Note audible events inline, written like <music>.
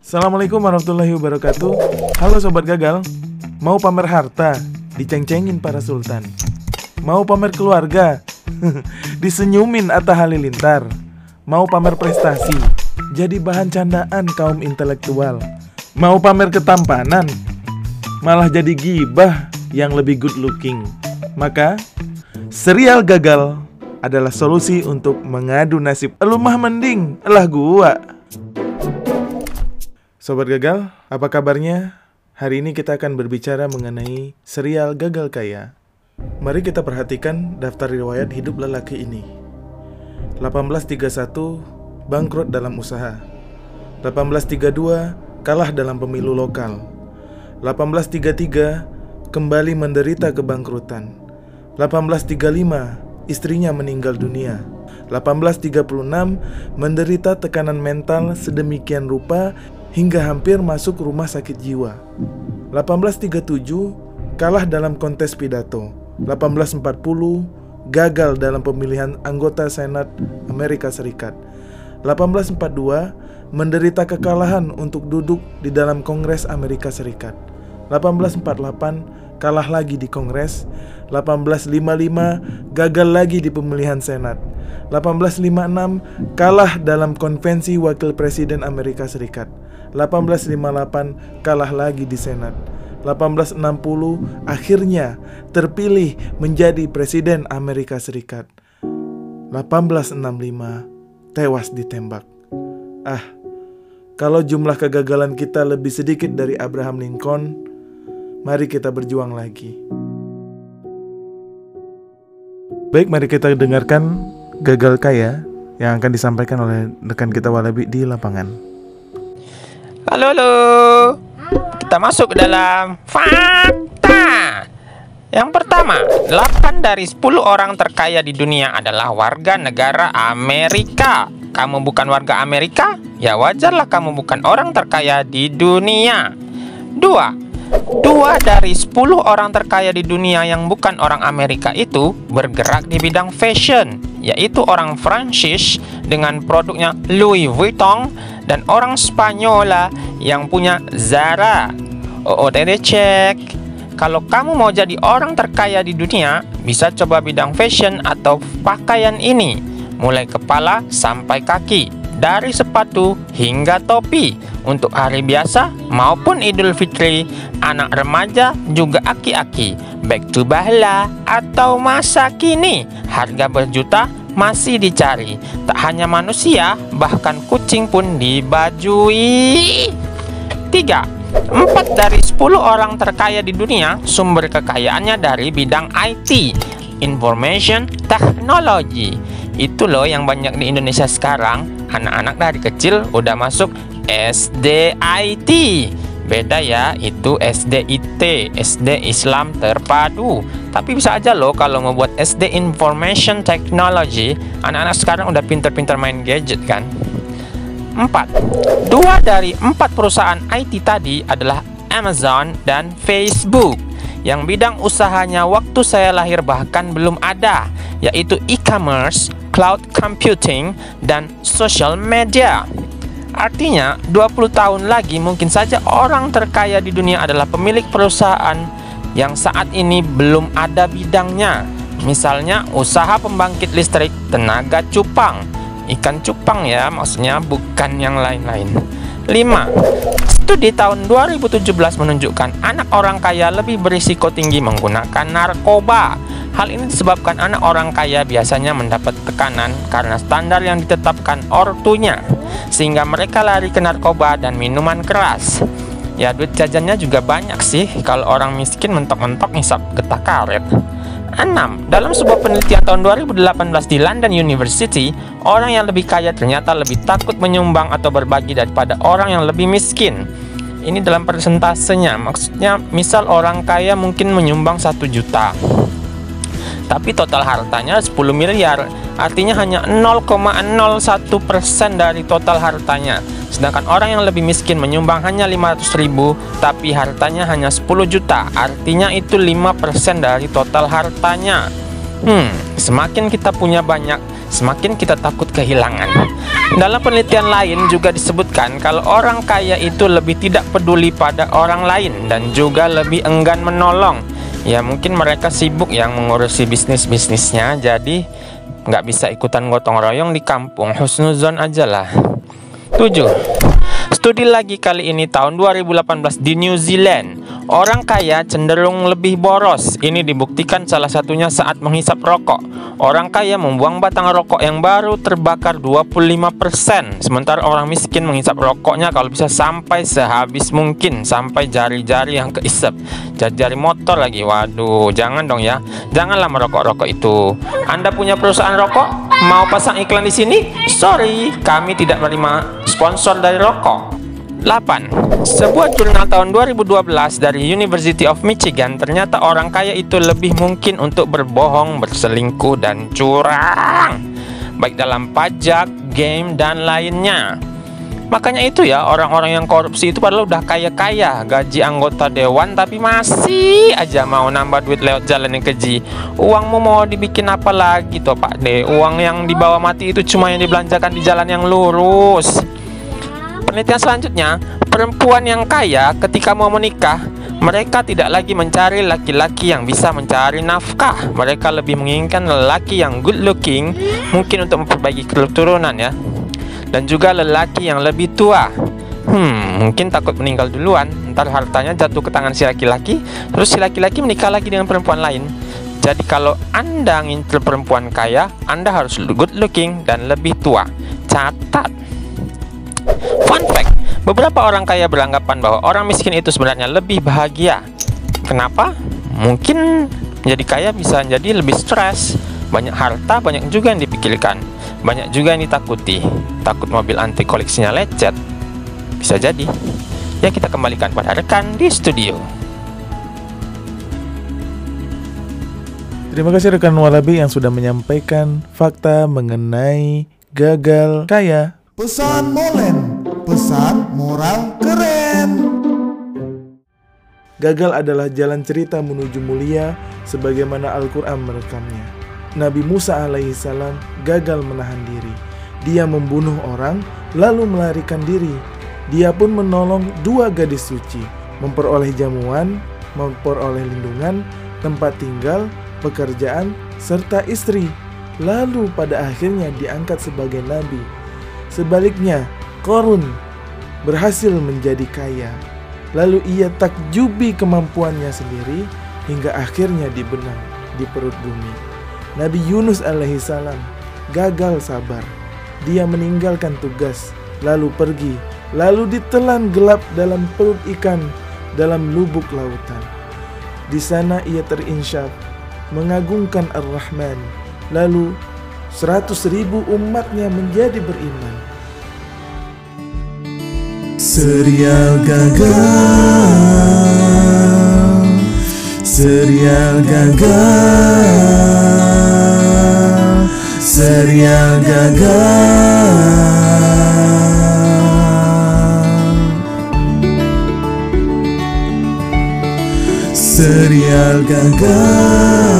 Assalamualaikum warahmatullahi wabarakatuh Halo Sobat Gagal Mau pamer harta? Diceng-cengin para sultan Mau pamer keluarga? <laughs> Disenyumin Atta Halilintar Mau pamer prestasi? Jadi bahan candaan kaum intelektual Mau pamer ketampanan? Malah jadi gibah yang lebih good looking Maka serial gagal adalah solusi untuk mengadu nasib Elumah mending, elah gua Sobat Gagal, apa kabarnya? Hari ini kita akan berbicara mengenai serial Gagal Kaya. Mari kita perhatikan daftar riwayat hidup lelaki ini. 1831 bangkrut dalam usaha. 1832 kalah dalam pemilu lokal. 1833 kembali menderita kebangkrutan. 1835 istrinya meninggal dunia. 1836 menderita tekanan mental sedemikian rupa hingga hampir masuk rumah sakit jiwa. 1837 kalah dalam kontes pidato. 1840 gagal dalam pemilihan anggota Senat Amerika Serikat. 1842 menderita kekalahan untuk duduk di dalam Kongres Amerika Serikat. 1848 kalah lagi di Kongres. 1855 gagal lagi di pemilihan Senat. 1856 kalah dalam konvensi Wakil Presiden Amerika Serikat. 1858 kalah lagi di Senat. 1860 akhirnya terpilih menjadi Presiden Amerika Serikat. 1865 tewas ditembak. Ah, kalau jumlah kegagalan kita lebih sedikit dari Abraham Lincoln, mari kita berjuang lagi. Baik, mari kita dengarkan gagal kaya yang akan disampaikan oleh rekan kita Walabi di lapangan. Halo, halo. Kita masuk dalam fakta. Yang pertama, 8 dari 10 orang terkaya di dunia adalah warga negara Amerika. Kamu bukan warga Amerika? Ya wajarlah kamu bukan orang terkaya di dunia. Dua, Dua dari 10 orang terkaya di dunia yang bukan orang Amerika itu bergerak di bidang fashion, yaitu orang Prancis dengan produknya Louis Vuitton dan orang Spanyola yang punya Zara. Oh, oh dede cek. Kalau kamu mau jadi orang terkaya di dunia, bisa coba bidang fashion atau pakaian ini, mulai kepala sampai kaki dari sepatu hingga topi untuk hari biasa maupun Idul Fitri, anak remaja juga aki-aki, back to bahla atau masa kini, harga berjuta masih dicari. Tak hanya manusia, bahkan kucing pun dibajui. 3. 4 dari 10 orang terkaya di dunia sumber kekayaannya dari bidang IT, Information Technology. Itu loh yang banyak di Indonesia sekarang anak-anak dari kecil udah masuk SDIT beda ya itu SDIT SD Islam terpadu tapi bisa aja loh kalau mau buat SD Information Technology anak-anak sekarang udah pinter-pinter main gadget kan 4. Dua dari empat perusahaan IT tadi adalah Amazon dan Facebook yang bidang usahanya waktu saya lahir bahkan belum ada yaitu e-commerce cloud computing, dan social media. Artinya, 20 tahun lagi mungkin saja orang terkaya di dunia adalah pemilik perusahaan yang saat ini belum ada bidangnya. Misalnya, usaha pembangkit listrik tenaga cupang. Ikan cupang ya, maksudnya bukan yang lain-lain. 5. Studi tahun 2017 menunjukkan anak orang kaya lebih berisiko tinggi menggunakan narkoba. Hal ini disebabkan anak orang kaya biasanya mendapat tekanan karena standar yang ditetapkan ortunya, sehingga mereka lari ke narkoba dan minuman keras. Ya duit jajannya juga banyak sih kalau orang miskin mentok-mentok ngisap getah karet. 6. Dalam sebuah penelitian tahun 2018 di London University, orang yang lebih kaya ternyata lebih takut menyumbang atau berbagi daripada orang yang lebih miskin. Ini dalam persentasenya, maksudnya misal orang kaya mungkin menyumbang 1 juta. Tapi total hartanya 10 miliar, artinya hanya 0,01% dari total hartanya. Sedangkan orang yang lebih miskin menyumbang hanya 500 ribu Tapi hartanya hanya 10 juta Artinya itu 5% dari total hartanya Hmm, semakin kita punya banyak semakin kita takut kehilangan. Dalam penelitian lain juga disebutkan kalau orang kaya itu lebih tidak peduli pada orang lain dan juga lebih enggan menolong. Ya mungkin mereka sibuk yang mengurusi bisnis-bisnisnya jadi nggak bisa ikutan gotong royong di kampung husnuzon aja lah. 7. Studi lagi kali ini tahun 2018 di New Zealand. Orang kaya cenderung lebih boros. Ini dibuktikan salah satunya saat menghisap rokok. Orang kaya membuang batang rokok yang baru terbakar 25%. Sementara orang miskin menghisap rokoknya kalau bisa sampai sehabis mungkin. Sampai jari-jari yang keisap. Jari-jari motor lagi. Waduh, jangan dong ya. Janganlah merokok-rokok itu. Anda punya perusahaan rokok? Mau pasang iklan di sini? Sorry, kami tidak menerima sponsor dari rokok. 8. Sebuah jurnal tahun 2012 dari University of Michigan ternyata orang kaya itu lebih mungkin untuk berbohong, berselingkuh, dan curang baik dalam pajak, game, dan lainnya. Makanya itu ya orang-orang yang korupsi itu padahal udah kaya-kaya gaji anggota dewan tapi masih aja mau nambah duit lewat jalan yang keji. Uangmu mau dibikin apa lagi toh Pak De? Uang yang dibawa mati itu cuma yang dibelanjakan di jalan yang lurus. Penelitian selanjutnya, perempuan yang kaya ketika mau menikah, mereka tidak lagi mencari laki-laki yang bisa mencari nafkah. Mereka lebih menginginkan lelaki yang good looking, mungkin untuk memperbaiki keturunan ya. Dan juga lelaki yang lebih tua. Hmm, mungkin takut meninggal duluan, ntar hartanya jatuh ke tangan si laki-laki, terus si laki-laki menikah lagi dengan perempuan lain. Jadi kalau Anda ngincer perempuan kaya, Anda harus good looking dan lebih tua. Catat. Fun fact, beberapa orang kaya beranggapan bahwa orang miskin itu sebenarnya lebih bahagia. Kenapa? Mungkin menjadi kaya bisa jadi lebih stres. Banyak harta, banyak juga yang dipikirkan. Banyak juga yang ditakuti. Takut mobil anti koleksinya lecet. Bisa jadi. Ya kita kembalikan pada rekan di studio. Terima kasih rekan Walabi yang sudah menyampaikan fakta mengenai gagal kaya Pesan Molen, pesan moral keren. Gagal adalah jalan cerita menuju mulia sebagaimana Al-Quran merekamnya. Nabi Musa alaihissalam gagal menahan diri. Dia membunuh orang lalu melarikan diri. Dia pun menolong dua gadis suci, memperoleh jamuan, memperoleh lindungan, tempat tinggal, pekerjaan, serta istri. Lalu pada akhirnya diangkat sebagai nabi Sebaliknya, Korun berhasil menjadi kaya. Lalu ia takjubi kemampuannya sendiri hingga akhirnya dibenam di perut bumi. Nabi Yunus alaihissalam gagal sabar. Dia meninggalkan tugas, lalu pergi, lalu ditelan gelap dalam perut ikan dalam lubuk lautan. Di sana ia terinsyaf, mengagungkan Ar-Rahman, lalu Seratus ribu umatnya menjadi beriman. Serial gagal, serial gagal. Serial gagal serial gagal